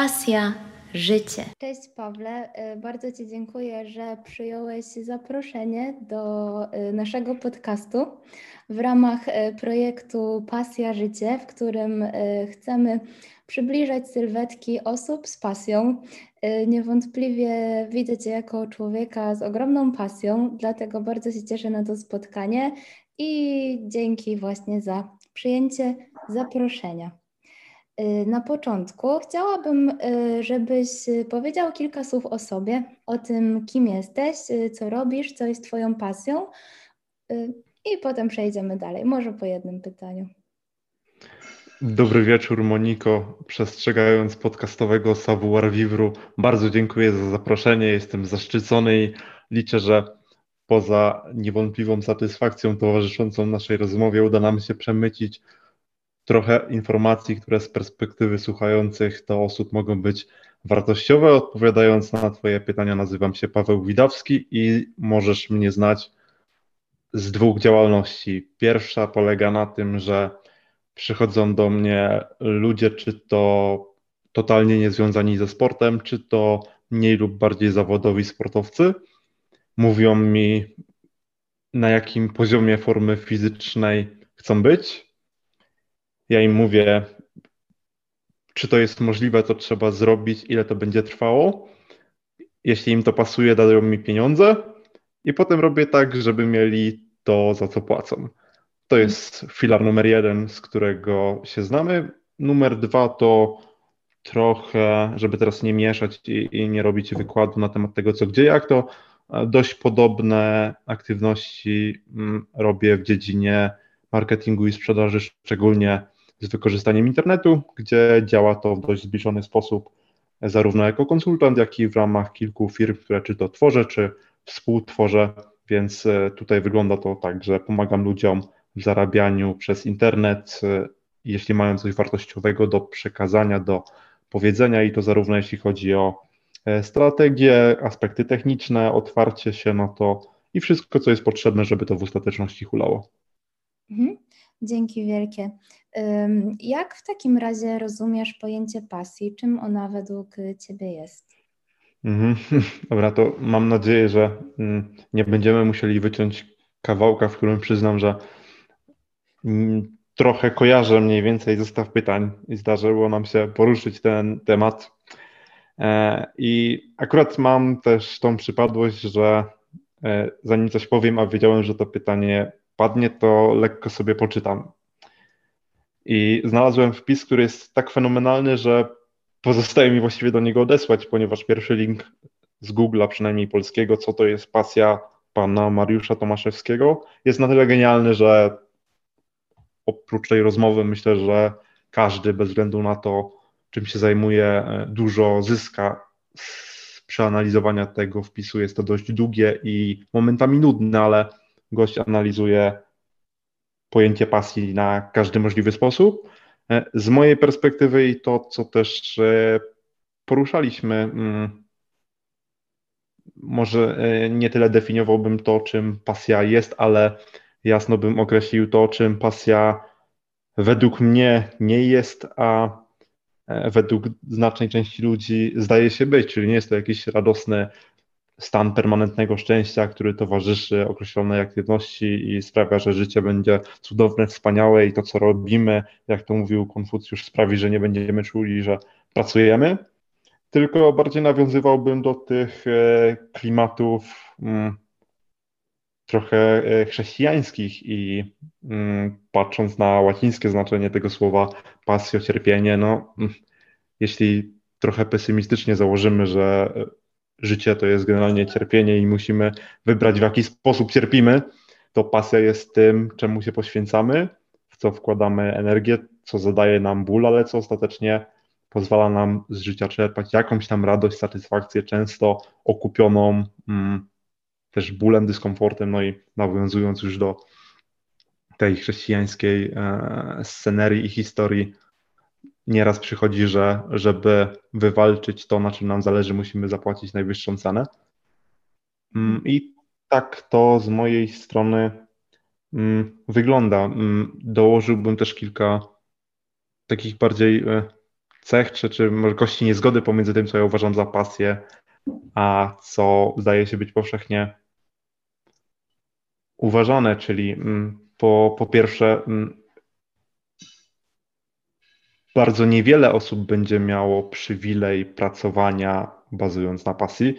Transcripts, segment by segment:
Pasja, życie. Cześć Pawle, e, bardzo Ci dziękuję, że przyjąłeś zaproszenie do e, naszego podcastu w ramach e, projektu Pasja Życie, w którym chcemy przybliżać sylwetki osób z pasją. Niewątpliwie widzę Cię jako człowieka z ogromną pasją, dlatego bardzo się cieszę na to spotkanie i dzięki właśnie za przyjęcie zaproszenia. Y, na początku chciałabym, y, żebyś powiedział kilka słów o sobie, o tym, kim jesteś, y, co robisz, co jest Twoją pasją, i potem przejdziemy dalej, może po jednym pytaniu. Dobry wieczór, Moniko. Przestrzegając podcastowego Savoir Vivru, bardzo dziękuję za zaproszenie. Jestem zaszczycony i liczę, że poza niewątpliwą satysfakcją towarzyszącą naszej rozmowie uda nam się przemycić trochę informacji, które z perspektywy słuchających to osób mogą być wartościowe. Odpowiadając na Twoje pytania, nazywam się Paweł Widawski i możesz mnie znać z dwóch działalności. Pierwsza polega na tym, że przychodzą do mnie ludzie, czy to totalnie niezwiązani ze sportem, czy to mniej lub bardziej zawodowi sportowcy. Mówią mi, na jakim poziomie formy fizycznej chcą być, ja im mówię, czy to jest możliwe, to trzeba zrobić, ile to będzie trwało. Jeśli im to pasuje, dają mi pieniądze i potem robię tak, żeby mieli to, za co płacą. To jest filar numer jeden, z którego się znamy. Numer dwa to trochę, żeby teraz nie mieszać i, i nie robić wykładu na temat tego, co gdzie, jak, to dość podobne aktywności mm, robię w dziedzinie marketingu i sprzedaży, szczególnie z wykorzystaniem internetu, gdzie działa to w dość zbliżony sposób, zarówno jako konsultant, jak i w ramach kilku firm, które czy to tworzę, czy współtworzę. Więc e, tutaj wygląda to tak, że pomagam ludziom w zarabianiu przez internet, e, jeśli mają coś wartościowego do przekazania, do powiedzenia, i to zarówno jeśli chodzi o e, strategie, aspekty techniczne, otwarcie się na to i wszystko, co jest potrzebne, żeby to w ostateczności hulało. Mhm. Dzięki wielkie. Jak w takim razie rozumiesz pojęcie pasji? Czym ona według Ciebie jest? Mhm. Dobra, to mam nadzieję, że mm, nie będziemy musieli wyciąć kawałka, w którym przyznam, że mm, trochę kojarzę mniej więcej zestaw pytań i zdarzyło nam się poruszyć ten temat. E, I akurat mam też tą przypadłość, że e, zanim coś powiem, a wiedziałem, że to pytanie padnie, to lekko sobie poczytam. I znalazłem wpis, który jest tak fenomenalny, że pozostaje mi właściwie do niego odesłać, ponieważ pierwszy link z Google'a, przynajmniej polskiego, co to jest pasja pana Mariusza Tomaszewskiego, jest na tyle genialny, że oprócz tej rozmowy myślę, że każdy bez względu na to, czym się zajmuje, dużo zyska z przeanalizowania tego wpisu. Jest to dość długie i momentami nudne, ale gość analizuje pojęcie pasji na każdy możliwy sposób. E, z mojej perspektywy i to, co też e, poruszaliśmy, mm, może e, nie tyle definiowałbym to, czym pasja jest, ale jasno bym określił to, czym pasja według mnie nie jest, a według znacznej części ludzi zdaje się być, czyli nie jest to jakiś radosny stan permanentnego szczęścia, który towarzyszy określonej aktywności i sprawia, że życie będzie cudowne, wspaniałe i to, co robimy, jak to mówił Konfucjusz, sprawi, że nie będziemy czuli, że pracujemy. Tylko bardziej nawiązywałbym do tych e, klimatów mm, trochę e, chrześcijańskich i mm, patrząc na łacińskie znaczenie tego słowa pasjo, cierpienie, no mm, jeśli trochę pesymistycznie założymy, że życie to jest generalnie cierpienie i musimy wybrać, w jaki sposób cierpimy, to pasja jest tym, czemu się poświęcamy, w co wkładamy energię, co zadaje nam ból, ale co ostatecznie pozwala nam z życia czerpać jakąś tam radość, satysfakcję, często okupioną mm, też bólem, dyskomfortem, no i nawiązując już do tej chrześcijańskiej e, scenerii i historii, nieraz przychodzi, że żeby wywalczyć to, na czym nam zależy, musimy zapłacić najwyższą cenę. Mm, I tak to z mojej strony mm, wygląda. Mm, dołożyłbym też kilka takich bardziej e, cech, czy, czy może kości niezgody pomiędzy tym, co ja uważam za pasję, a co zdaje się być powszechnie uważane, czyli po, po pierwsze, bardzo niewiele osób będzie miało przywilej pracowania bazując na pasji.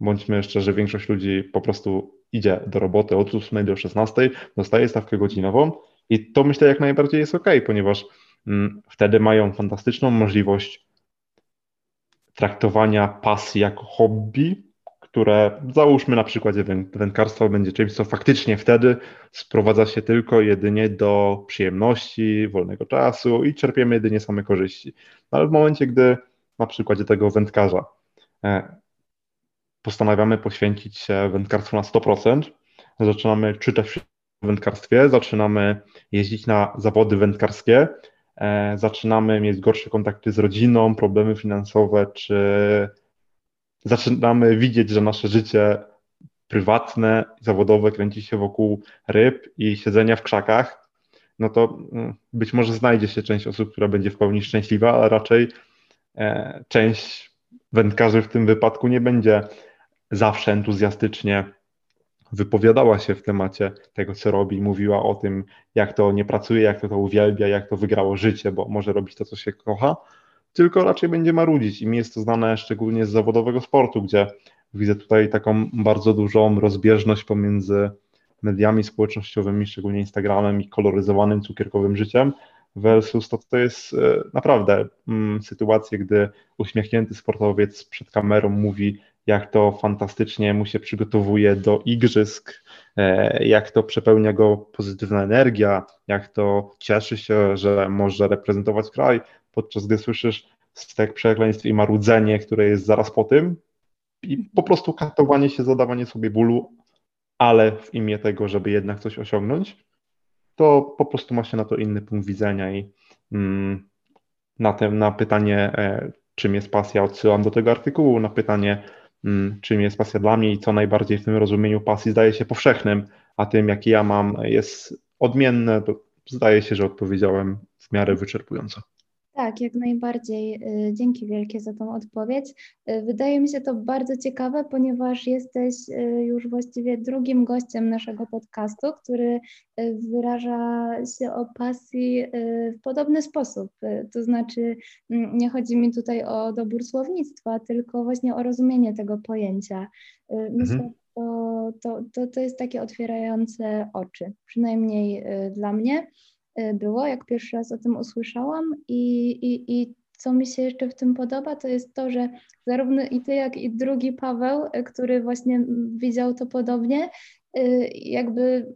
Bądźmy szczerzy, większość ludzi po prostu idzie do roboty od 8 do 16, dostaje stawkę godzinową i to myślę jak najbardziej jest ok, ponieważ mm, wtedy mają fantastyczną możliwość traktowania pasji jako hobby, które załóżmy na przykładzie wędkarstwa będzie czymś, co faktycznie wtedy sprowadza się tylko jedynie do przyjemności, wolnego czasu i czerpiemy jedynie same korzyści. No ale w momencie, gdy na przykładzie tego wędkarza e, postanawiamy poświęcić się wędkarstwu na 100%, zaczynamy czytać o wędkarstwie, zaczynamy jeździć na zawody wędkarskie, e, zaczynamy mieć gorsze kontakty z rodziną, problemy finansowe, czy zaczynamy widzieć, że nasze życie prywatne, zawodowe kręci się wokół ryb i siedzenia w krzakach, no to mm, być może znajdzie się część osób, która będzie w pełni szczęśliwa, ale raczej e, część wędkarzy w tym wypadku nie będzie zawsze entuzjastycznie wypowiadała się w temacie tego, co robi, mówiła o tym, jak to nie pracuje, jak to to uwielbia, jak to wygrało życie, bo może robić to, co się kocha, tylko raczej będzie marudzić. I mi jest to znane szczególnie z zawodowego sportu, gdzie widzę tutaj taką bardzo dużą rozbieżność pomiędzy mediami społecznościowymi, szczególnie Instagramem i koloryzowanym cukierkowym życiem, versus to, to jest e, naprawdę mm, sytuacje, gdy uśmiechnięty sportowiec przed kamerą mówi, jak to fantastycznie mu się przygotowuje do igrzysk, e, jak to przepełnia go pozytywna energia, jak to cieszy się, że może reprezentować kraj, podczas gdy słyszysz stek przekleństw i marudzenie, które jest zaraz po tym i po prostu katowanie się, zadawanie sobie bólu, ale w imię tego, żeby jednak coś osiągnąć, to po prostu ma się na to inny punkt widzenia i mm, na, na pytanie, e, czym jest pasja, odsyłam do tego artykułu, na pytanie, mm, czym jest pasja dla mnie i co najbardziej w tym rozumieniu pasji zdaje się powszechnym, a tym, jaki ja mam, jest odmienne, to zdaje się, że odpowiedziałem w miarę wyczerpująco. Tak, jak najbardziej. Y, dzięki wielkie za tą odpowiedź. Y, wydaje mi się to bardzo ciekawe, ponieważ jesteś y, już właściwie drugim gościem naszego podcastu, który wyraża się o pasji w podobny sposób. To znaczy, mm, nie chodzi mi tutaj o dobór słownictwa, tylko właśnie o rozumienie tego pojęcia. Myślę, mhm. to, to, to, to jest takie otwierające oczy, przynajmniej dla mnie. Y, było, jak pierwszy raz o tym usłyszałam. I, i, i co mi się jeszcze w tym podoba, to jest to, że zarówno i ty, jak i drugi Paweł, y, który właśnie widział to podobnie, y, jakby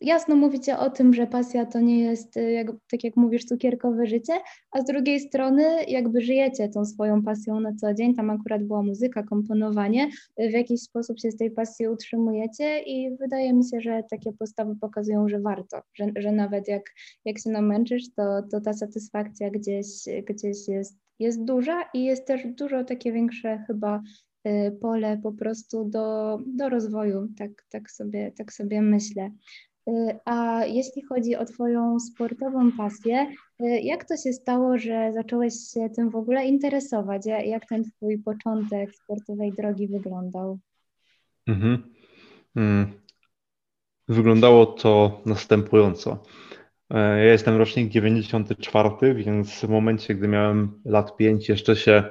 jasno mówicie o tym, że pasja to nie jest, y, jak, tak jak mówisz, cukierkowe życie, a z drugiej strony jakby żyjecie tą swoją pasją na co dzień, tam akurat była muzyka, komponowanie, y, w jakiś sposób się z tej pasji utrzymujecie i wydaje mi się, że takie postawy pokazują, że warto, że, że nawet jak, jak się namęczysz, to, to ta satysfakcja gdzieś, gdzieś jest, jest duża i jest też dużo takie większe chyba y, pole po prostu do, do rozwoju, tak, tak, sobie, tak sobie myślę. Y, a jeśli chodzi o Twoją sportową pasję, y, jak to się stało, że zacząłeś się tym w ogóle interesować? Jak ten Twój początek sportowej drogi wyglądał? Mhm. Mm. Wyglądało to następująco. E, ja jestem rocznik 94, więc w momencie, gdy miałem lat 5, jeszcze się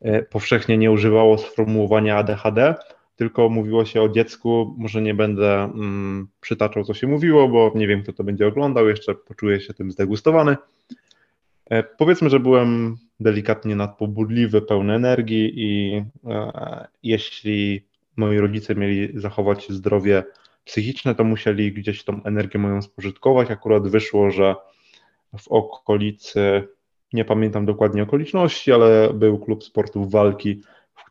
e, powszechnie nie używało sformułowania ADHD, tylko mówiło się o dziecku. Może nie będę mm, przytaczał, co się mówiło, bo nie wiem, kto to będzie oglądał, jeszcze poczuję się tym zdegustowany. E, powiedzmy, że byłem delikatnie nadpobudliwy, pełny energii i e, jeśli moi rodzice mieli zachować zdrowie psychiczne, to musieli gdzieś tą energię moją spożytkować. Akurat wyszło, że w okolicy, nie pamiętam dokładnie okoliczności, ale był klub sportów walki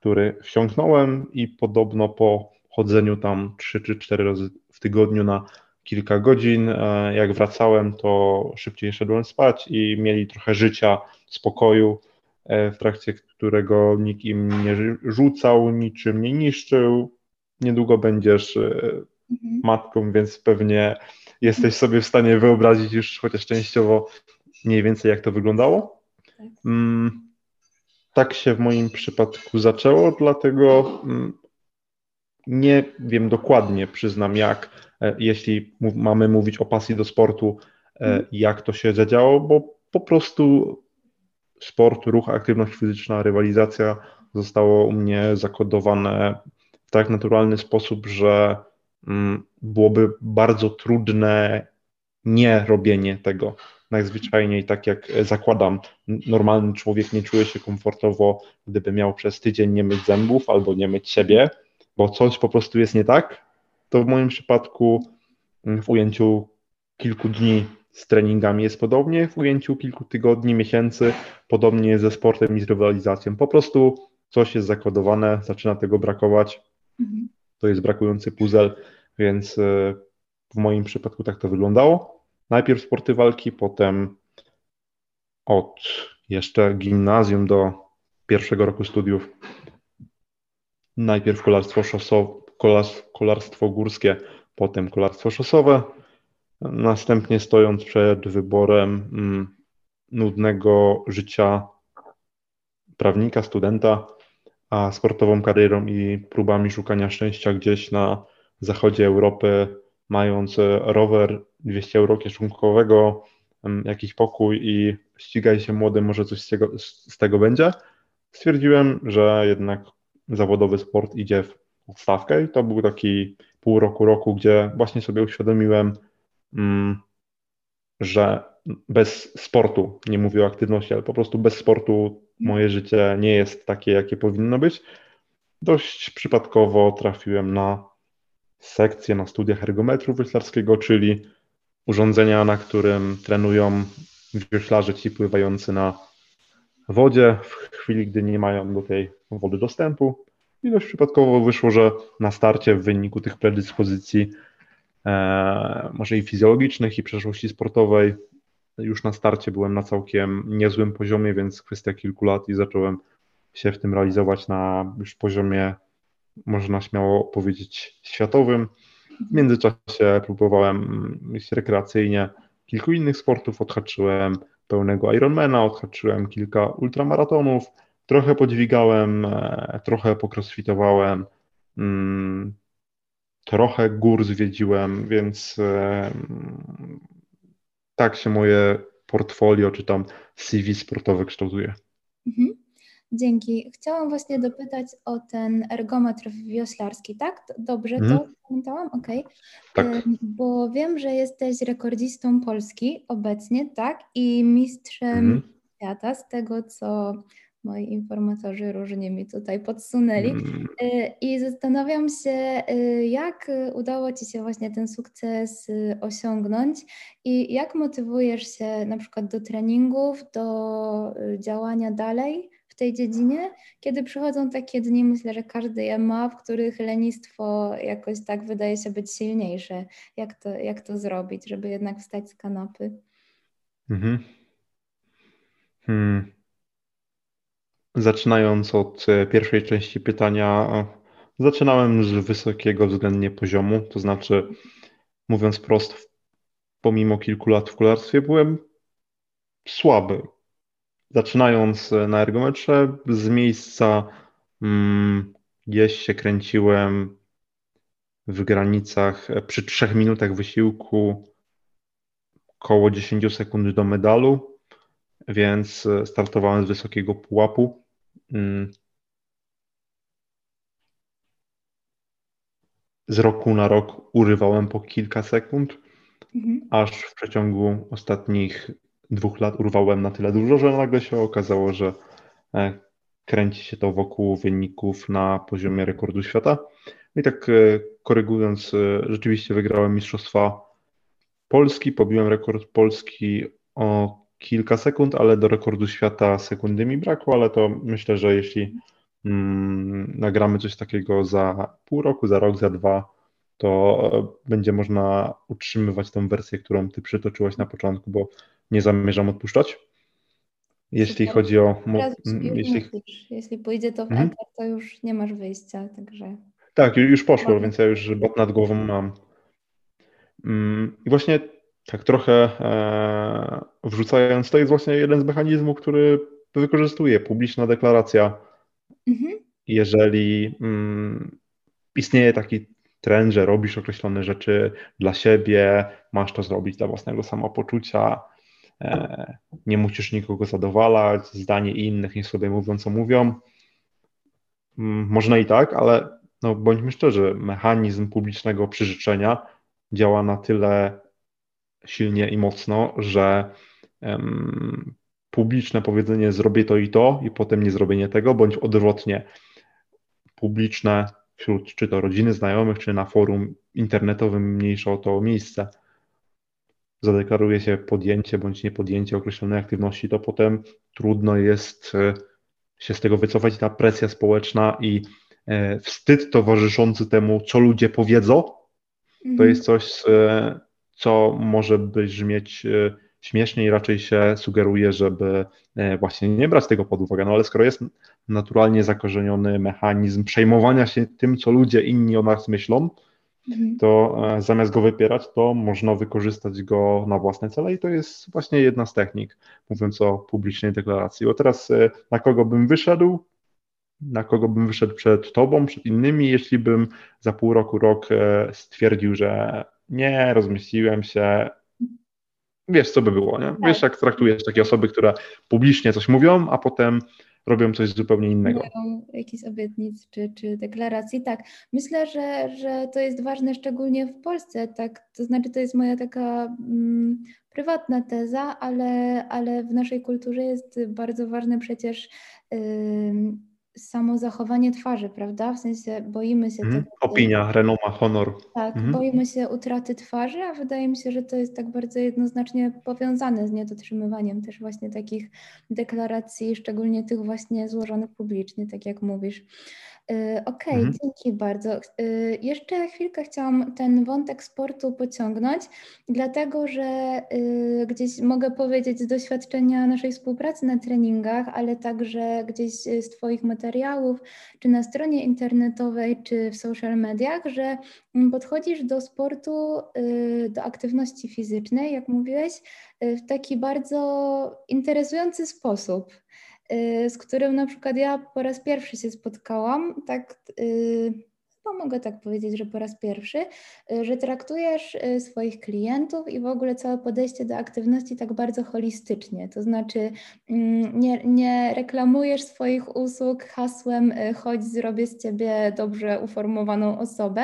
który wsiąknąłem i podobno po chodzeniu tam 3 czy 4 razy w tygodniu na kilka godzin, e, jak wracałem, to szybciej szedłem spać i mieli trochę życia, spokoju, e, w trakcie którego nikt im nie rzucał, niczym nie niszczył. Niedługo będziesz e, mhm. matką, więc pewnie jesteś sobie w stanie wyobrazić już chociaż częściowo mniej więcej jak to wyglądało. Tak. Mm, tak się w moim przypadku zaczęło, dlatego mm, nie wiem dokładnie, przyznam, jak, e, jeśli mamy mówić o pasji do sportu, e, mhm. jak to się zadziało, bo po prostu sport, ruch, aktywność fizyczna, rywalizacja zostało u mnie zakodowane w tak naturalny sposób, że mm, byłoby bardzo trudne nie robienie tego. Najzwyczajniej, tak jak zakładam, normalny człowiek nie czuje się komfortowo, gdyby miał przez tydzień nie myć zębów albo nie myć siebie, bo coś po prostu jest nie tak. To w moim przypadku w ujęciu kilku dni z treningami jest podobnie, w ujęciu kilku tygodni, miesięcy podobnie ze sportem i z rywalizacją. Po prostu coś jest zakodowane, zaczyna tego brakować. Mhm. To jest brakujący puzzle, więc e, w moim przypadku tak to wyglądało. Najpierw sporty walki, potem od jeszcze gimnazjum do pierwszego roku studiów. Najpierw kolarstwo, szosowe, kolarstwo górskie, potem kolarstwo szosowe. Następnie stojąc przed wyborem mm, nudnego życia prawnika, studenta, a sportową karierą i próbami szukania szczęścia gdzieś na zachodzie Europy, mając rower, 200 euro kieszonkowego, jakiś pokój i ścigaj się młody, może coś z tego, z tego będzie, stwierdziłem, że jednak zawodowy sport idzie w odstawkę i to był taki pół roku, roku, gdzie właśnie sobie uświadomiłem, mm, że bez sportu, nie mówię o aktywności, ale po prostu bez sportu moje życie nie jest takie, jakie powinno być. Dość przypadkowo trafiłem na sekcję na studiach ergometru wioślarskiego, czyli urządzenia, na którym trenują wioślarze ci pływający na wodzie w chwili, gdy nie mają do tej wody dostępu. I dość przypadkowo wyszło, że na starcie w wyniku tych predyspozycji, e, może i fizjologicznych, i przeszłości sportowej, już na starcie byłem na całkiem niezłym poziomie, więc kwestia kilku lat i zacząłem się w tym realizować na już poziomie, można śmiało powiedzieć, światowym. W międzyczasie próbowałem iść rekreacyjnie kilku innych sportów, odhaczyłem pełnego Ironmana, odhaczyłem kilka ultramaratonów, trochę podźwigałem, e, trochę pokrossfitowałem, mm, trochę gór zwiedziłem, więc e, tak się moje portfolio czy tam CV sportowe kształtuje. Mhm. Dzięki. Chciałam właśnie dopytać o ten ergometr wioślarski, tak? Dobrze mhm. to pamiętałam? Okej. Okay. Tak. Bo wiem, że jesteś rekordzistą Polski obecnie, tak? I mistrzem mhm. świata z tego, co moi informatorzy różnie mi tutaj podsunęli. Mm. Y, I zastanawiam się, y, jak udało Ci się właśnie ten sukces y, osiągnąć i jak motywujesz się na przykład do treningów, do działania dalej w tej dziedzinie, kiedy przychodzą takie dni, myślę, że każdy je ma, w których lenistwo jakoś tak wydaje się być silniejsze. Jak to, jak to zrobić, żeby jednak wstać z kanapy? Mhm. Hmm. Zaczynając od e, pierwszej części pytania, zaczynałem z wysokiego względnie poziomu, to znaczy, mówiąc prosto, pomimo kilku lat w kolarstwie byłem słaby. Zaczynając e, na ergometrze, z miejsca mm, gdzieś się kręciłem w granicach e, przy trzech minutach wysiłku około 10 sekund do medalu, więc startowałem z wysokiego pułapu Mm. z roku na rok urywałem po kilka sekund, mhm. aż w przeciągu ostatnich dwóch lat urwałem na tyle dużo, że nagle się okazało, że e, kręci się to wokół wyników na poziomie rekordu świata. I tak e, korygując, e, rzeczywiście wygrałem Mistrzostwa Polski, pobiłem rekord Polski o kilka sekund, ale do rekordu świata sekundy mi brakło, ale to myślę, że jeśli mm, nagramy coś takiego za pół roku, za rok, za dwa, to będzie można utrzymywać tą wersję, którą ty przytoczyłaś na początku, bo nie zamierzam odpuszczać. Jeśli Super. chodzi o. jeśli... jeśli pójdzie to w mhm. to już nie masz wyjścia, także. Tak, już poszło, więc ja już bat nad głową mam. Mm, I właśnie tak trochę e, wrzucając, to jest właśnie jeden z mechanizmów, który wykorzystuje publiczna deklaracja. Mhm. Jeżeli mm, istnieje taki trend, że robisz określone rzeczy dla siebie, masz to zrobić dla własnego samopoczucia, nie musisz nikogo zadowalać, zdanie innych niech sobie mówią, co mówią. Mm, można i tak, ale no, bądźmy szczerzy, mechanizm publicznego przyrzeczenia działa na tyle silnie i mocno, że um, publiczne powiedzenie zrobię to i to i potem nie zrobienie tego, bądź odwrotnie, publiczne wśród czy to rodziny, znajomych, czy na forum internetowym mniejsze o to miejsce zadeklaruje się podjęcie bądź niepodjęcie określonej aktywności, to potem trudno jest e, się z tego wycofać. Ta presja społeczna i e, wstyd towarzyszący temu, co ludzie powiedzą, to mhm. jest coś, e, co może brzmieć śmiesznie i raczej się sugeruje, żeby właśnie nie brać tego pod uwagę. No ale skoro jest naturalnie zakorzeniony mechanizm przejmowania się tym, co ludzie inni o nas myślą, mhm. to e, zamiast go wypierać, to można wykorzystać go na własne cele i to jest właśnie jedna z technik, mówiąc o publicznej deklaracji. Bo teraz e, na kogo bym wyszedł, na kogo bym wyszedł przed tobą, przed innymi, jeśli bym za pół roku, rok e, stwierdził, że nie, rozmyśliłem się, wiesz, co by było, nie? Wiesz, jak traktujesz takie osoby, które publicznie coś mówią, a potem robią coś zupełnie innego. Mają jakichś obietnic czy, czy deklaracji. Tak, myślę, że, że to jest ważne szczególnie w Polsce, tak, to znaczy to jest moja taka mm, prywatna teza, ale, ale w naszej kulturze jest bardzo ważne przecież yy, samo zachowanie twarzy, prawda? W sensie boimy się mm, tego. Opinia, renoma, honor. Tak, mm. boimy się utraty twarzy, a wydaje mi się, że to jest tak bardzo jednoznacznie powiązane z niedotrzymywaniem też właśnie takich deklaracji, szczególnie tych właśnie złożonych publicznie, tak jak mówisz. Y, okej, okay, mhm. dzięki bardzo. Y, jeszcze chwilkę chciałam ten wątek sportu pociągnąć, dlatego że y, gdzieś mogę powiedzieć z doświadczenia naszej współpracy na treningach, ale także gdzieś z Twoich materiałów, czy na stronie internetowej, czy w social mediach, że mm, podchodzisz do sportu, do aktywności fizycznej, jak mówiłeś, w taki bardzo interesujący sposób. Y, z którym na przykład ja po raz pierwszy się spotkałam, tak no mogę tak powiedzieć, że po raz pierwszy, y, że traktujesz y, swoich klientów i w ogóle całe podejście do aktywności tak bardzo holistycznie. To znaczy mm, nie, nie reklamujesz swoich usług hasłem y, chodź, zrobię z ciebie dobrze uformowaną osobę,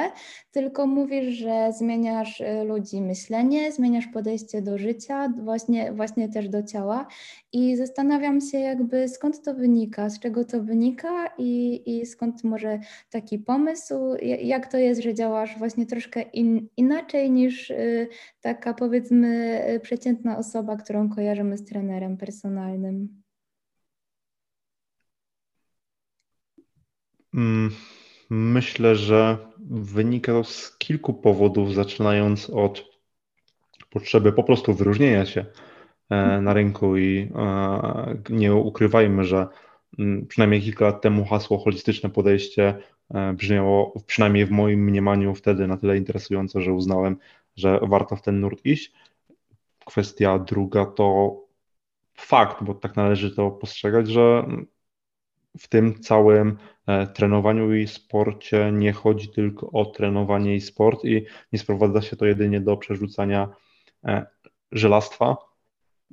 tylko mówisz, że zmieniasz ludzi myślenie, zmieniasz podejście do życia, właśnie, właśnie też do ciała i zastanawiam się jakby skąd to wynika, z czego to wynika i, i skąd może taki pomysł, jak to jest, że działasz właśnie troszkę in, inaczej niż y, taka powiedzmy y, przeciętna osoba, którą kojarzymy z trenerem personalnym? Mm, myślę, że wynika to z kilku powodów, zaczynając od potrzeby po prostu wyróżnienia się e, na rynku i e, nie ukrywajmy, że mm, przynajmniej kilka lat temu hasło holistyczne podejście brzmiało, przynajmniej w moim mniemaniu, wtedy na tyle interesująco, że uznałem, że warto w ten nurt iść. Kwestia druga to fakt, bo tak należy to postrzegać, że w tym całym e, trenowaniu i sporcie nie chodzi tylko o trenowanie i sport i nie sprowadza się to jedynie do przerzucania e, żelastwa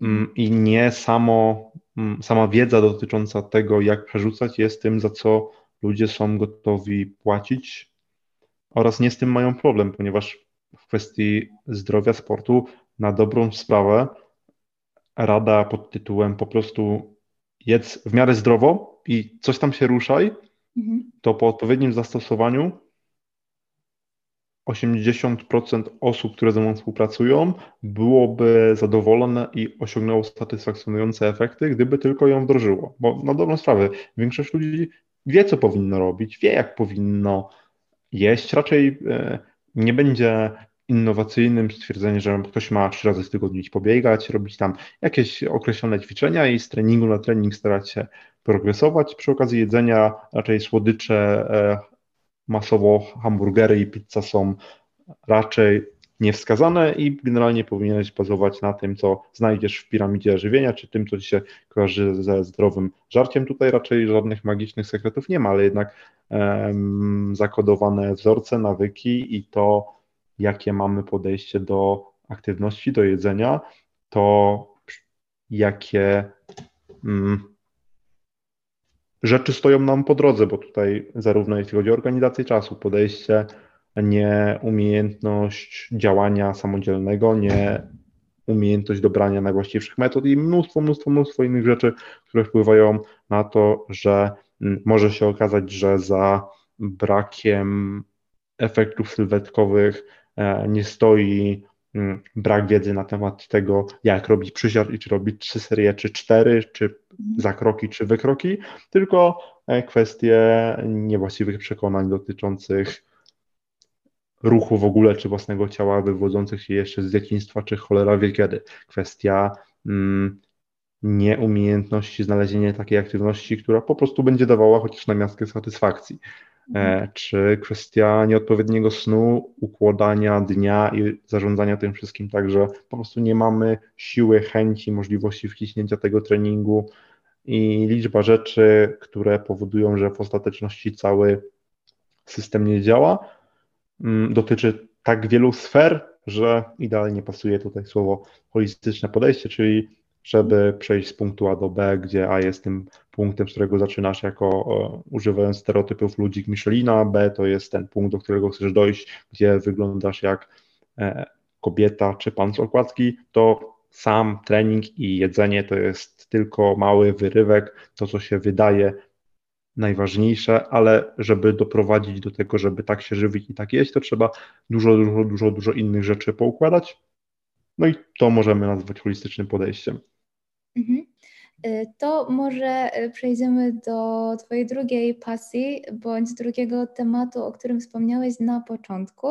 mm, i nie samo, mm, sama wiedza dotycząca tego, jak przerzucać jest tym, za co ludzie są gotowi płacić oraz nie z tym mają problem, ponieważ w kwestii zdrowia sportu na dobrą sprawę rada pod tytułem po prostu jedz w miarę zdrowo i coś tam się ruszaj, mhm. to po odpowiednim zastosowaniu 80% osób, które ze mną współpracują, byłoby zadowolone i osiągnęło satysfakcjonujące efekty, gdyby tylko ją wdrożyło. Bo na dobrą sprawę, większość ludzi wie, co powinno robić, wie, jak powinno jeść. Raczej e, nie będzie innowacyjnym stwierdzenie, że ktoś ma trzy razy w tygodniu iść pobiegać, robić tam jakieś określone ćwiczenia i z treningu na trening starać się progresować. Przy okazji jedzenia raczej słodycze, e, masowo hamburgery i pizza są raczej niewskazane i generalnie powinieneś bazować na tym, co znajdziesz w piramidzie żywienia, czy tym, co ci się kojarzy ze zdrowym żarciem. Tutaj raczej żadnych magicznych sekretów nie ma, ale jednak um, zakodowane wzorce, nawyki i to, jakie mamy podejście do aktywności, do jedzenia, to jakie um, rzeczy stoją nam po drodze, bo tutaj zarówno jeśli chodzi o organizację czasu, podejście, nie umiejętność działania samodzielnego, nie umiejętność dobrania najwłaściwszych metod i mnóstwo, mnóstwo, mnóstwo innych rzeczy, które wpływają na to, że mm, może się okazać, że za brakiem efektów sylwetkowych e, nie stoi mm, brak wiedzy na temat tego, jak robić przysiad i czy robić trzy serie, czy cztery, czy mhm. zakroki, czy wykroki, tylko e, kwestie niewłaściwych przekonań dotyczących ruchu w ogóle, czy własnego ciała wywodzących się jeszcze z dzieciństwa, czy cholera wie kiedy. Kwestia mm, nieumiejętności znalezienia takiej aktywności, która po prostu będzie dawała chociaż na miastkę satysfakcji. E, mhm. czy kwestia nieodpowiedniego snu, układania dnia i zarządzania tym wszystkim tak, że po prostu nie mamy siły, chęci, możliwości wciśnięcia tego treningu i liczba rzeczy, które powodują, że w ostateczności cały system nie działa, dotyczy tak wielu sfer, że idealnie pasuje tutaj słowo holistyczne podejście, czyli żeby przejść z punktu A do B, gdzie A jest tym punktem, z którego zaczynasz jako e, używając stereotypów ludzik Michelina, B to jest ten punkt, do którego chcesz dojść, gdzie wyglądasz jak e, kobieta czy pan z okładki, to sam trening i jedzenie to jest tylko mały wyrywek, to co się wydaje najważniejsze, ale żeby doprowadzić do tego, żeby tak się żywić i tak jeść, to trzeba dużo, dużo, dużo, dużo innych rzeczy poukładać. No i to możemy nazwać holistycznym podejściem. Mhm. Y, to może y, przejdziemy do Twojej drugiej pasji bądź drugiego tematu, o którym wspomniałeś na początku.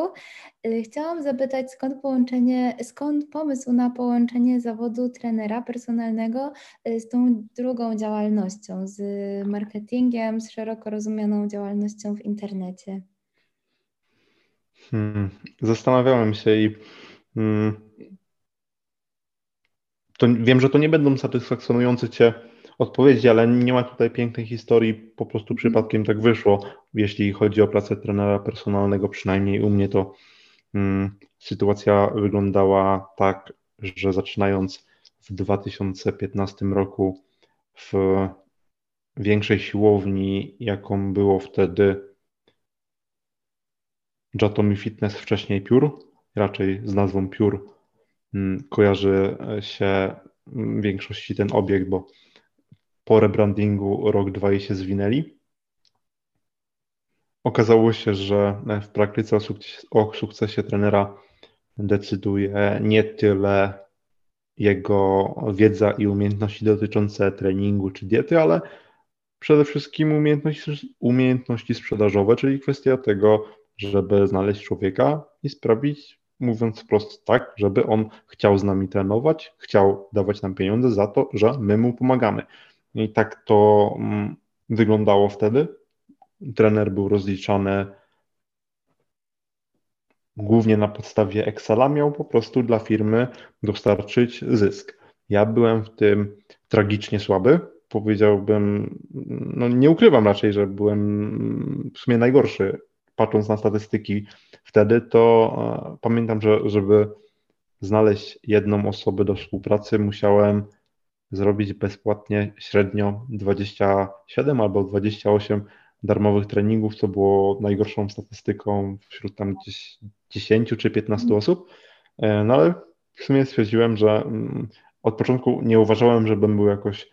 Y, chciałam zapytać, skąd połączenie, skąd pomysł na połączenie zawodu trenera personalnego z tą drugą działalnością, z marketingiem, z szeroko rozumianą działalnością w internecie? Hmm. Zastanawiałem się i hmm, to wiem, że to nie będą satysfakcjonujące Cię odpowiedzi, ale nie ma tutaj pięknej historii, po prostu przypadkiem tak wyszło. Jeśli chodzi o pracę trenera personalnego, przynajmniej u mnie to hmm, sytuacja wyglądała tak, że zaczynając w 2015 roku w większej siłowni, jaką było wtedy Jatomi Fitness, wcześniej Piór, raczej z nazwą Piór Mm, kojarzy się w większości ten obiekt, bo po rebrandingu rok, dwa i się zwinęli. Okazało się, że w praktyce o, o sukcesie trenera decyduje nie tyle jego wiedza i umiejętności dotyczące treningu czy diety, ale przede wszystkim umiejętności, umiejętności sprzedażowe, czyli kwestia tego, żeby znaleźć człowieka i sprawić mówiąc wprost tak, żeby on chciał z nami trenować, chciał dawać nam pieniądze za to, że my mu pomagamy. I tak to mm, wyglądało wtedy. Trener był rozliczany głównie na podstawie Excela, miał po prostu dla firmy dostarczyć zysk. Ja byłem w tym tragicznie słaby. Powiedziałbym, no nie ukrywam raczej, że byłem w sumie najgorszy patrząc na statystyki wtedy, to e, pamiętam, że żeby znaleźć jedną osobę do współpracy, musiałem zrobić bezpłatnie średnio 27 albo 28 darmowych treningów, co było najgorszą statystyką wśród tam 10 czy 15 mhm. osób. E, no ale w sumie stwierdziłem, że mm, od początku nie uważałem, żebym był jakoś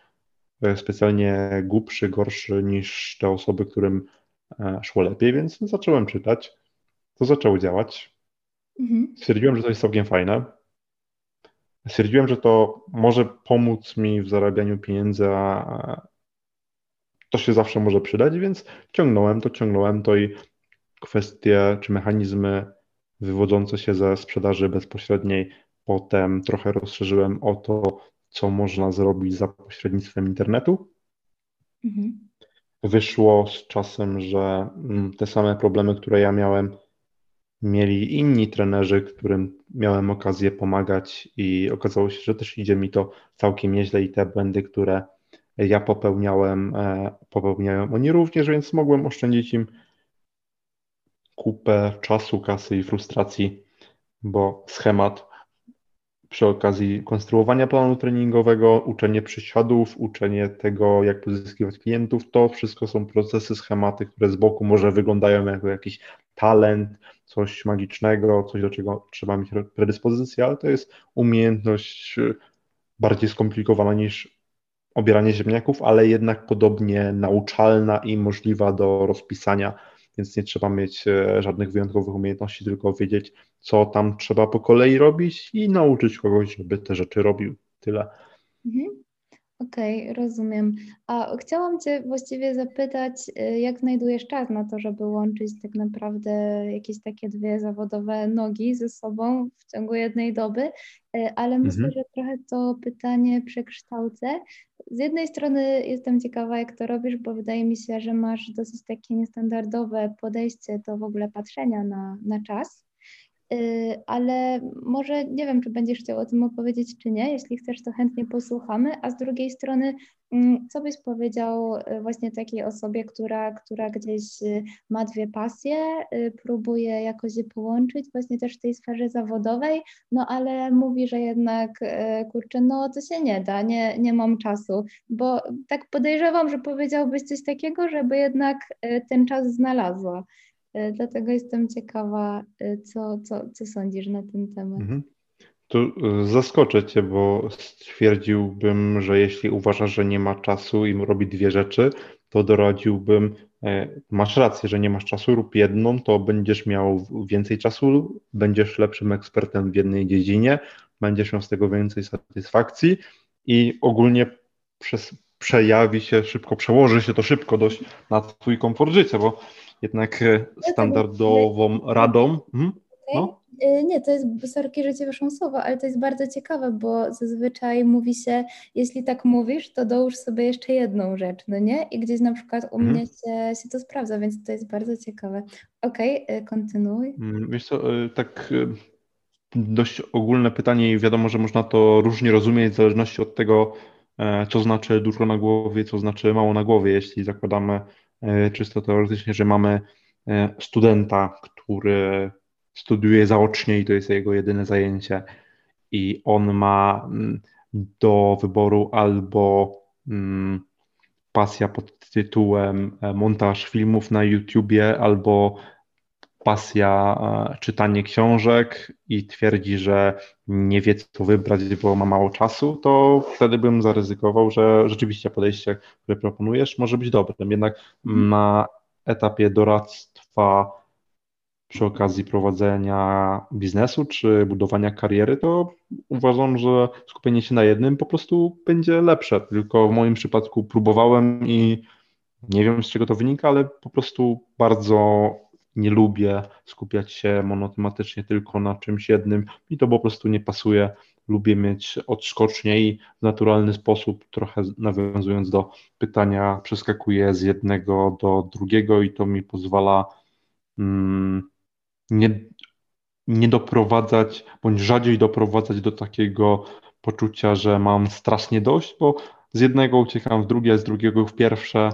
e, specjalnie głupszy, gorszy niż te osoby, którym szło lepiej, więc zacząłem czytać. To zaczęło działać. Mhm. Stwierdziłem, że to jest całkiem fajne. Stwierdziłem, że to może pomóc mi w zarabianiu pieniędzy, a to się zawsze może przydać, więc ciągnąłem to, ciągnąłem to i kwestie czy mechanizmy wywodzące się ze sprzedaży bezpośredniej potem trochę rozszerzyłem o to, co można zrobić za pośrednictwem internetu. Mhm wyszło z czasem, że mm, te same problemy, które ja miałem, mieli inni trenerzy, którym miałem okazję pomagać i okazało się, że też idzie mi to całkiem nieźle i te błędy, które ja popełniałem, e, popełniają oni również, więc mogłem oszczędzić im kupę czasu, kasy i frustracji, bo schemat przy okazji konstruowania planu treningowego, uczenie przysiadów, uczenie tego, jak pozyskiwać klientów, to wszystko są procesy, schematy, które z boku może wyglądają jako jakiś talent, coś magicznego, coś do czego trzeba mieć predyspozycję, ale to jest umiejętność y, bardziej skomplikowana niż obieranie ziemniaków, ale jednak podobnie nauczalna i możliwa do rozpisania, więc nie trzeba mieć e, żadnych wyjątkowych umiejętności, tylko wiedzieć, co tam trzeba po kolei robić i nauczyć kogoś, żeby te rzeczy robił. Tyle. Mhm. Okej, okay, rozumiem. A chciałam Cię właściwie zapytać, y, jak znajdujesz czas na to, żeby łączyć tak naprawdę jakieś takie dwie zawodowe nogi ze sobą w ciągu jednej doby, y, ale myślę, mhm. że trochę to pytanie przekształcę. Z jednej strony jestem ciekawa, jak to robisz, bo wydaje mi się, że masz dosyć takie niestandardowe podejście do w ogóle patrzenia na, na czas. Y, ale może nie wiem, czy będziesz chciał o tym opowiedzieć, czy nie. Jeśli chcesz, to chętnie posłuchamy. A z drugiej strony, mm, co byś powiedział y, właśnie takiej osobie, która, która gdzieś y, ma dwie pasje, próbuje jakoś je połączyć, właśnie też w tej sferze zawodowej, no ale mówi, że jednak, kurczę, no to się nie da, nie, nie mam czasu, bo tak podejrzewam, że powiedziałbyś coś takiego, żeby jednak ten czas znalazła. E, dlatego jestem ciekawa, e, co, co, co sądzisz na ten temat. Mhm. Tu e, zaskoczę Cię, bo stwierdziłbym, że jeśli uważasz, że nie ma czasu i robi dwie rzeczy, to doradziłbym, masz rację, że nie masz czasu, rób jedną, to będziesz miał więcej czasu, będziesz lepszym ekspertem w jednej dziedzinie, będziesz miał z tego więcej satysfakcji i ogólnie przez, przejawi się szybko, przełoży się to szybko dość na Twój komfort życia, bo jednak e, standardową radą. Hmm? No? E, nie, to jest, sorki, że Cię słowo, ale to jest bardzo ciekawe, bo zazwyczaj mówi się, jeśli tak mówisz, to dołóż sobie jeszcze jedną rzecz, no nie? I gdzieś na przykład u mnie się, się to sprawdza, więc to jest bardzo ciekawe. Okej, okay, kontynuuj. Mm, wiesz co, tak dość ogólne pytanie i wiadomo, że można to różnie rozumieć w zależności od tego, co znaczy dużo na głowie, co znaczy mało na głowie. Jeśli zakładamy E, czysto teoretycznie, że mamy e, studenta, który studiuje zaocznie i to jest jego jedyne zajęcie i on ma mm, do wyboru albo mm, pasja pod tytułem e, montaż filmów na YouTubie, albo pasja czytanie książek i twierdzi, że nie wie co wybrać, bo ma mało czasu, to wtedy bym zaryzykował, że rzeczywiście podejście, które proponujesz, może być dobrym. Jednak mhm. na etapie doradztwa przy okazji prowadzenia biznesu czy budowania kariery, to uważam, że skupienie się na jednym po prostu będzie lepsze. Tylko w moim przypadku próbowałem i nie wiem z czego to wynika, ale po prostu bardzo nie lubię skupiać się monotematycznie tylko na czymś jednym i to po prostu nie pasuje. Lubię mieć odskocznie i w naturalny sposób, trochę nawiązując do pytania, przeskakuję z jednego do drugiego i to mi pozwala mm, nie, nie doprowadzać, bądź rzadziej doprowadzać do takiego poczucia, że mam strasznie dość, bo z jednego uciekam w drugie, z drugiego w pierwsze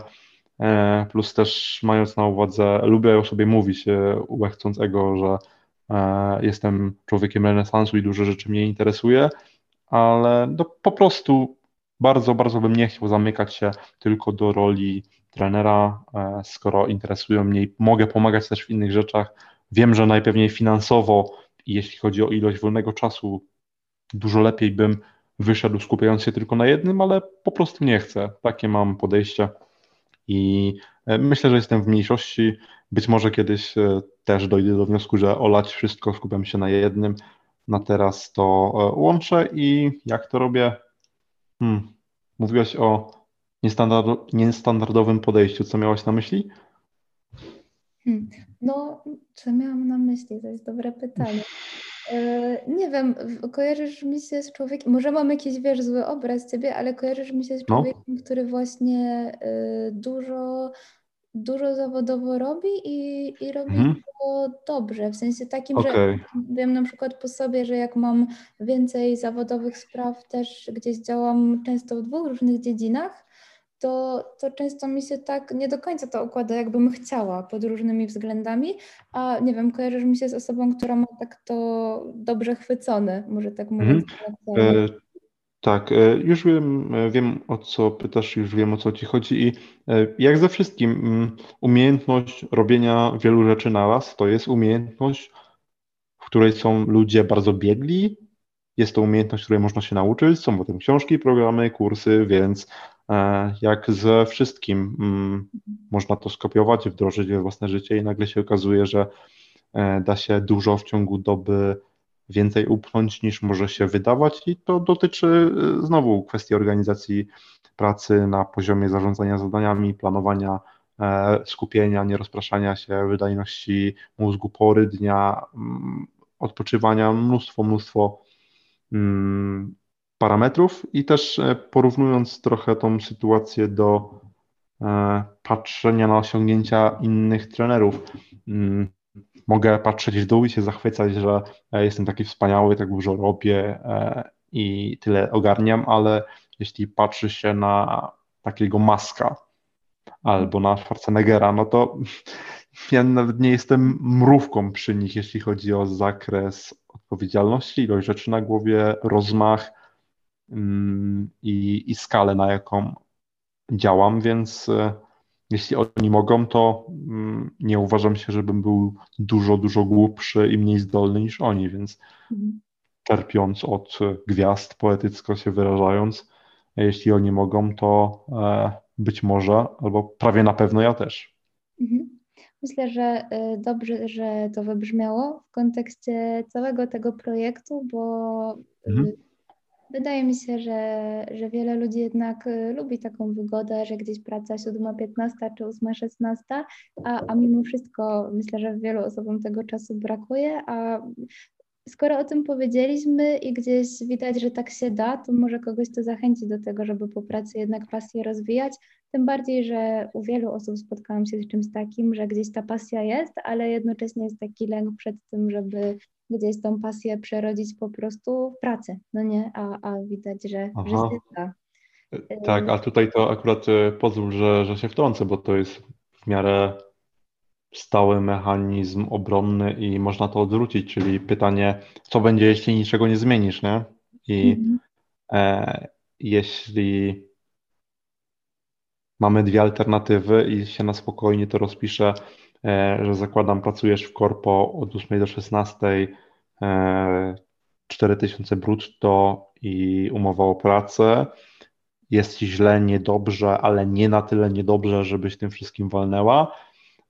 plus też mając na uwadze, lubię o sobie mówić, e, łechcąc ego, że e, jestem człowiekiem renesansu i dużo rzeczy mnie interesuje, ale no, po prostu bardzo, bardzo bym nie chciał zamykać się tylko do roli trenera, skoro interesują mnie i mogę pomagać też w innych rzeczach. Wiem, że najpewniej finansowo jeśli chodzi o ilość wolnego czasu, dużo lepiej bym wyszedł skupiając się tylko na jednym, ale po prostu nie chcę. Takie mam podejście. I e, myślę, że jestem w mniejszości. Być może kiedyś e, też dojdę do wniosku, że olać wszystko, skupiam się na jednym. Na teraz to e, łączę i jak to robię? Hmm. Mówiłaś o niestandardowym podejściu. Co miałaś na myśli? Hmm. No, co miałam na myśli? To jest dobre pytanie. E, nie wiem, kojarzysz mi się z człowiekiem, może mam jakiś, wiesz, zły obraz ciebie, ale kojarzysz mi się z no. człowiekiem, no. który właśnie y, dużo dużo zawodowo robi i, i robi mhm. to dobrze, w sensie takim, okay. że wiem na przykład po sobie, że jak mam więcej zawodowych spraw, też gdzieś działam często w dwóch różnych dziedzinach, to, to często mi się tak nie do końca to układa, jakbym chciała pod różnymi względami, a nie wiem, kojarzysz mi się z osobą, która ma tak to dobrze chwycone, może tak mówiąc. Mhm. Tak, e, już wiem, e, wiem o co pytasz, już wiem o co ci chodzi i e, jak ze wszystkim, mm, umiejętność robienia wielu rzeczy na raz to jest umiejętność, w której są ludzie bardzo biegli. Jest to umiejętność, której można się nauczyć. Są potem książki, programy, kursy, więc jak ze wszystkim mm, można to skopiować, wdrożyć we własne życie i nagle się okazuje, że da się dużo w ciągu doby więcej upchnąć niż może się wydawać i to dotyczy y, znowu kwestii organizacji pracy na poziomie zarządzania zadaniami, planowania e, skupienia, nierozpraszania się, wydajności mózgu, pory dnia, mm, odpoczywania, mnóstwo, mnóstwo mm, parametrów i też e, porównując trochę tą sytuację do e, patrzenia na osiągnięcia innych trenerów. Mm, mogę patrzeć w dół i się zachwycać, że e, jestem taki wspaniały, tak dużo robię i tyle ogarniam, ale jeśli patrzy się na takiego Maska albo na Schwarzeneggera, no to ja nawet nie jestem mrówką przy nich, jeśli chodzi o zakres odpowiedzialności, ilość rzeczy na głowie, rozmach i, i skalę, na jaką działam, więc e, jeśli oni mogą, to mm, nie uważam się, żebym był dużo, dużo głupszy i mniej zdolny niż oni, więc mhm. czerpiąc od gwiazd, poetycko się wyrażając, jeśli oni mogą, to e, być może, albo prawie na pewno ja też. Mhm. Myślę, że dobrze, że to wybrzmiało w kontekście całego tego projektu, bo mhm. Wydaje mi się, że, że wiele ludzi jednak y, lubi taką wygodę, że gdzieś praca 7-15 czy 8-16, a, a mimo wszystko myślę, że wielu osobom tego czasu brakuje, a skoro o tym powiedzieliśmy i gdzieś widać, że tak się da, to może kogoś to zachęci do tego, żeby po pracy jednak pasję rozwijać. Tym bardziej, że u wielu osób spotkałam się z czymś takim, że gdzieś ta pasja jest, ale jednocześnie jest taki lęk przed tym, żeby gdzieś tą pasję przerodzić po prostu w pracę, no nie? A, a widać, że, że się da. Tak, a tutaj to akurat e, pozwól, że, że się wtrącę, bo to jest w miarę stały mechanizm obronny i można to odwrócić, czyli pytanie, co będzie, jeśli niczego nie zmienisz, nie? I mhm. e, jeśli mamy dwie alternatywy i się na spokojnie to rozpisze, e, że zakładam, pracujesz w korpo od 8 do 16, e, 4000 brutto i umowa o pracę, jest ci źle, niedobrze, ale nie na tyle niedobrze, żebyś tym wszystkim walnęła,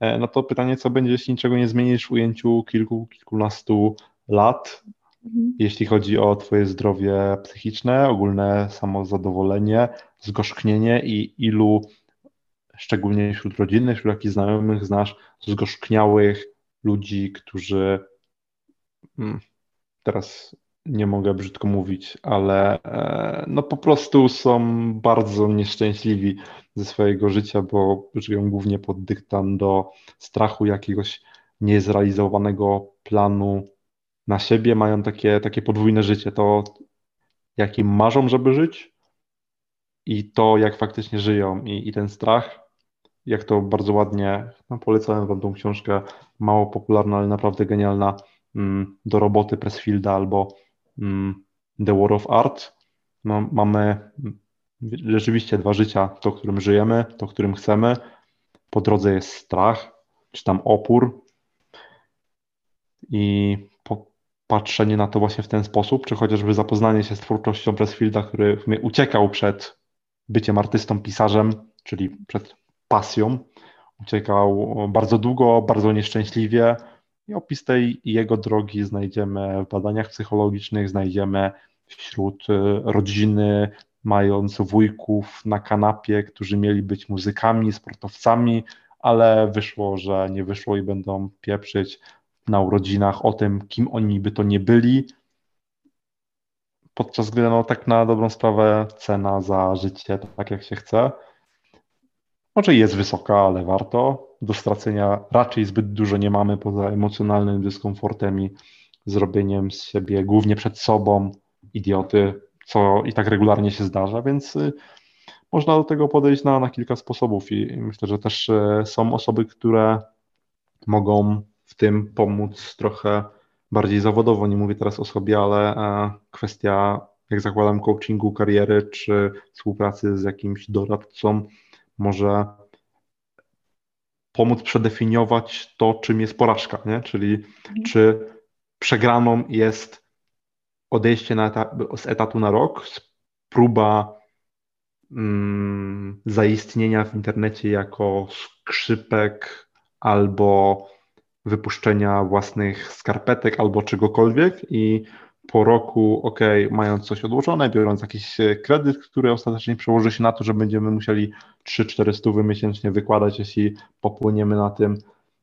E, no to pytanie, co będzie, jeśli niczego nie zmienisz w ujęciu kilku, kilkunastu lat, mhm. jeśli chodzi o Twoje zdrowie psychiczne, ogólne samozadowolenie, zgorzknienie i ilu, szczególnie wśród rodziny, wśród jakichś znajomych znasz zgorzkniałych ludzi, którzy hmm, teraz nie mogę brzydko mówić, ale e, no po prostu są bardzo nieszczęśliwi ze swojego życia, bo żyją głównie pod dyktando strachu jakiegoś niezrealizowanego planu na siebie, mają takie, takie podwójne życie, to jakim marzą, żeby żyć i to, jak faktycznie żyją. I, i ten strach, jak to bardzo ładnie, no polecałem wam tą książkę, mało popularna, ale naprawdę genialna, mm, do roboty Pressfielda albo mm, The War of Art. No, mamy rzeczywiście dwa życia, to, którym żyjemy, to, którym chcemy. Po drodze jest strach, czy tam opór i patrzenie na to właśnie w ten sposób, czy chociażby zapoznanie się z twórczością Pressfielda, który uciekał przed byciem artystą, pisarzem, czyli przed pasją. Uciekał bardzo długo, bardzo nieszczęśliwie i opis tej jego drogi znajdziemy w badaniach psychologicznych, znajdziemy wśród rodziny, mając wujków na kanapie, którzy mieli być muzykami, sportowcami, ale wyszło, że nie wyszło i będą pieprzyć na urodzinach o tym, kim oni by to nie byli. Podczas gdy, no tak na dobrą sprawę, cena za życie, tak jak się chce. Może jest wysoka, ale warto. Do stracenia raczej zbyt dużo nie mamy poza emocjonalnym dyskomfortem i zrobieniem z siebie, głównie przed sobą, idioty, co i tak regularnie się zdarza, więc y, można do tego podejść na, na kilka sposobów i myślę, że też y, są osoby, które mogą w tym pomóc trochę bardziej zawodowo. Nie mówię teraz o sobie, ale e, kwestia, jak zakładam, coachingu kariery czy współpracy z jakimś doradcą może pomóc przedefiniować to, czym jest porażka, nie? czyli mhm. czy przegraną jest odejście z etatu na rok, próba mm, zaistnienia w internecie jako skrzypek albo wypuszczenia własnych skarpetek albo czegokolwiek i po roku, ok, mając coś odłożone, biorąc jakiś e, kredyt, który ostatecznie przełoży się na to, że będziemy musieli 3-4 stówy miesięcznie wykładać, jeśli popłyniemy na tym,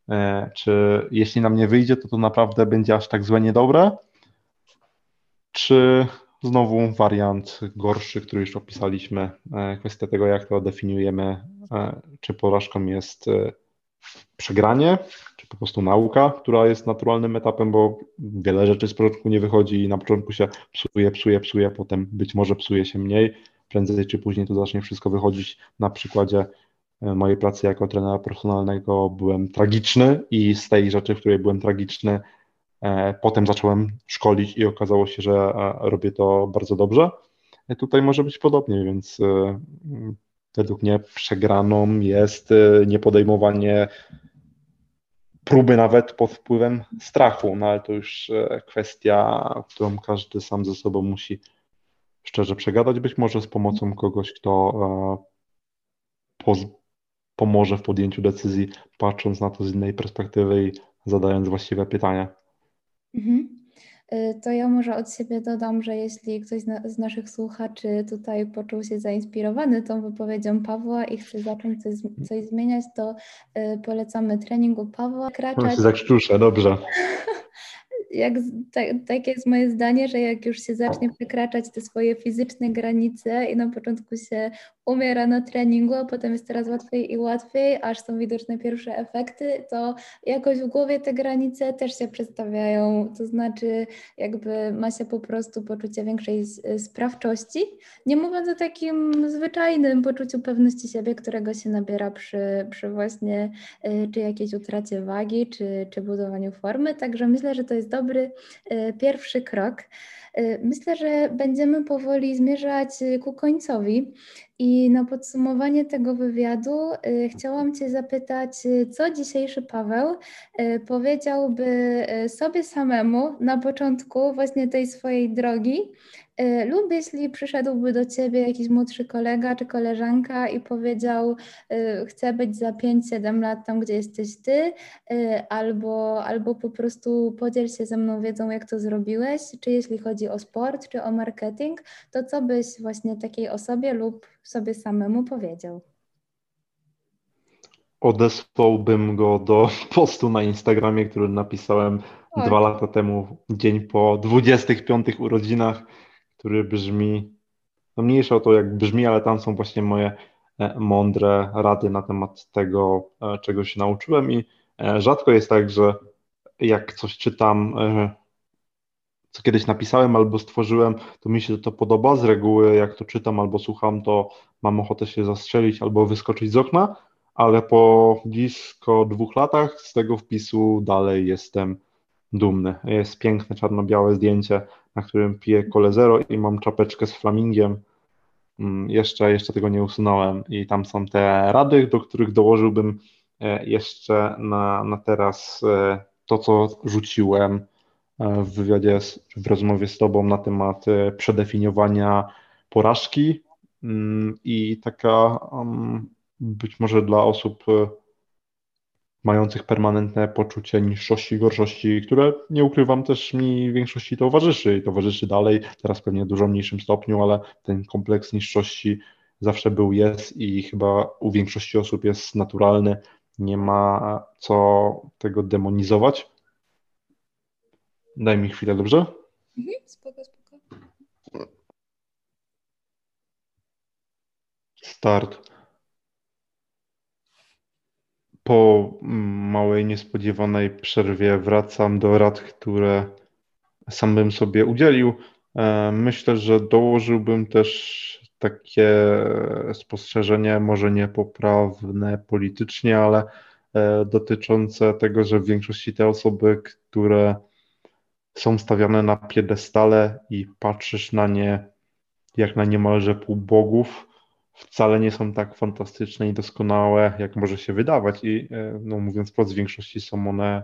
e, czy jeśli nam nie wyjdzie, to to naprawdę będzie aż tak złe niedobre, czy znowu wariant gorszy, który już opisaliśmy, e, kwestia tego, jak to definiujemy, czy porażką jest przegranie, czy po prostu nauka, która jest naturalnym etapem, bo wiele rzeczy z początku nie wychodzi i na początku się psuje, psuje, psuje, potem być może psuje się mniej. Prędzej czy później to zacznie wszystko wychodzić. Na przykładzie e, mojej pracy jako trenera personalnego byłem tragiczny i z tej rzeczy, w której byłem tragiczny, e, potem zacząłem szkolić i okazało się, że e, robię to bardzo dobrze. Tutaj może być podobnie, więc według mnie przegraną jest niepodejmowanie próby nawet pod wpływem strachu, no ale to już e, kwestia, którą każdy sam ze sobą musi szczerze przegadać, być może z pomocą kogoś, kto e, pomoże w podjęciu decyzji, patrząc na to z innej perspektywy i zadając właściwe pytania. Mhm. Y, to ja może od siebie dodam, że jeśli ktoś z naszych słuchaczy tutaj poczuł się zainspirowany tą wypowiedzią Pawła i chce zacząć coś, coś zmieniać, to y, polecamy treningu Pawła. Kraczać... No się dobrze. jak, tak, tak jest moje zdanie, że jak już się zacznie przekraczać te swoje fizyczne granice i na początku się umiera na treningu, a potem jest coraz łatwiej i łatwiej, aż są widoczne pierwsze efekty, to jakoś w głowie te granice też się przedstawiają, to znaczy jakby ma się po prostu poczucie większej sprawczości, nie mówiąc o takim zwyczajnym poczuciu pewności siebie, którego się nabiera przy, przy właśnie y, czy jakiejś utracie wagi, czy, czy budowaniu formy, także myślę, że to jest dobry y, pierwszy krok. Y, myślę, że będziemy powoli zmierzać ku końcowi. I na podsumowanie tego wywiadu chciałam Cię zapytać, co dzisiejszy Paweł powiedziałby sobie samemu na początku właśnie tej swojej drogi, lub jeśli przyszedłby do Ciebie jakiś młodszy kolega czy koleżanka i powiedział, y, chcę być za 5-7 lat tam, gdzie jesteś Ty, albo, albo po prostu podziel się ze mną wiedzą, jak to zrobiłeś, czy jeśli chodzi o sport, czy o marketing, to co byś właśnie takiej osobie lub sobie samemu powiedział? Odesłałbym go do postu na Instagramie, który napisałem Oj. dwa lata temu, dzień po 25 urodzinach, który brzmi, no mniejsza o to jak brzmi, ale tam są właśnie moje e, mądre rady na temat tego, e, czego się nauczyłem i e, rzadko jest tak, że jak coś czytam co kiedyś napisałem albo stworzyłem, to mi się to podoba. Z reguły, jak to czytam albo słucham, to mam ochotę się zastrzelić albo wyskoczyć z okna, ale po blisko dwóch latach z tego wpisu dalej jestem dumny. Jest piękne czarno-białe zdjęcie, na którym piję kole zero i mam czapeczkę z flamingiem. Mm, jeszcze, jeszcze tego nie usunąłem i tam są te rady, do których dołożyłbym e, jeszcze na, na teraz e, to, co rzuciłem E, w wywiadzie, w rozmowie z Tobą na temat przedefiniowania porażki mm, i taka mm, być może dla osób mających permanentne poczucie niższości, gorszości, które nie ukrywam też mi większości towarzyszy i towarzyszy dalej, teraz pewnie w dużo mniejszym stopniu, ale ten kompleks niższości zawsze był, jest i chyba u większości osób jest naturalny. Nie ma co tego demonizować. Daj mi chwilę, dobrze? Mhm, spoko, spoko. Start. Po małej, niespodziewanej przerwie wracam do rad, które sam bym sobie udzielił. E, myślę, że dołożyłbym też takie spostrzeżenie, może niepoprawne politycznie, ale e, dotyczące tego, że w większości te osoby, które są stawiane na piedestale i patrzysz na nie jak na niemalże półbogów, wcale nie są tak fantastyczne i doskonałe, jak może się wydawać. I e, no, mówiąc wprost, w większości są one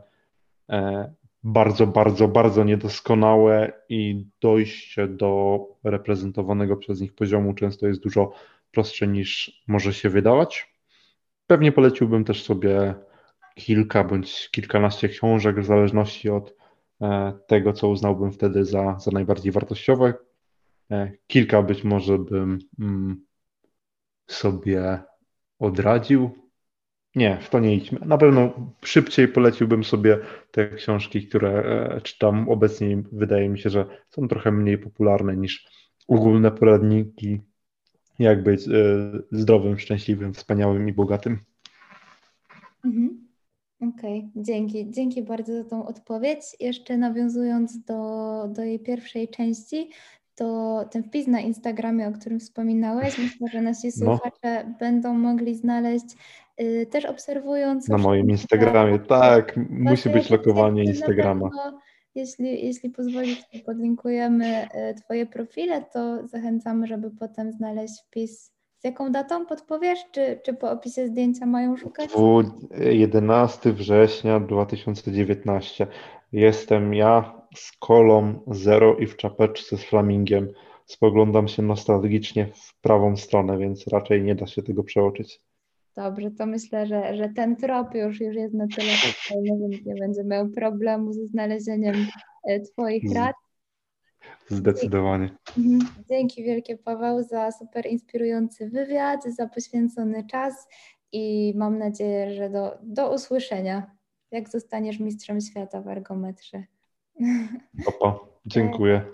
e, bardzo, bardzo, bardzo niedoskonałe i dojście do reprezentowanego przez nich poziomu często jest dużo prostsze niż może się wydawać. Pewnie poleciłbym też sobie kilka bądź kilkanaście książek, w zależności od e, tego, co uznałbym wtedy za, za najbardziej wartościowe. Kilka być może bym mm, sobie odradził. Nie, w to nie idźmy. Na pewno szybciej poleciłbym sobie te książki, które e, czytam obecnie. Wydaje mi się, że są trochę mniej popularne niż ogólne poradniki, jak być e, zdrowym, szczęśliwym, wspaniałym i bogatym. Mhm. Okej, okay, dzięki. Dzięki bardzo za tą odpowiedź. Jeszcze nawiązując do, do jej pierwszej części, to ten wpis na Instagramie, o którym wspominałeś, myślę, że nasi no. słuchacze no. będą mogli znaleźć y, też obserwując. Na moim Instagramie, tak, musi być lokowanie Instagrama. jeśli, jeśli pozwolisz, to podlinkujemy y, Twoje profile, to zachęcamy, żeby potem znaleźć wpis. Z jaką datą podpowiesz? Czy, czy po opisie zdjęcia mają szukać? 11 września 2019. Jestem ja z kolą zero i w czapeczce z flamingiem. Spoglądam się nostalgicznie w prawą stronę, więc raczej nie da się tego przeoczyć. Dobrze, to myślę, że, że ten trop już, już jest na tyle fajny, więc nie będzie miał problemu ze znalezieniem e, Twoich rad. Zdecydowanie. Mhm. Dzięki wielkie Paweł za super inspirujący wywiad, za poświęcony czas i mam nadzieję, że do, do usłyszenia, jak zostaniesz mistrzem świata w ergometrze. Opa, dziękuję.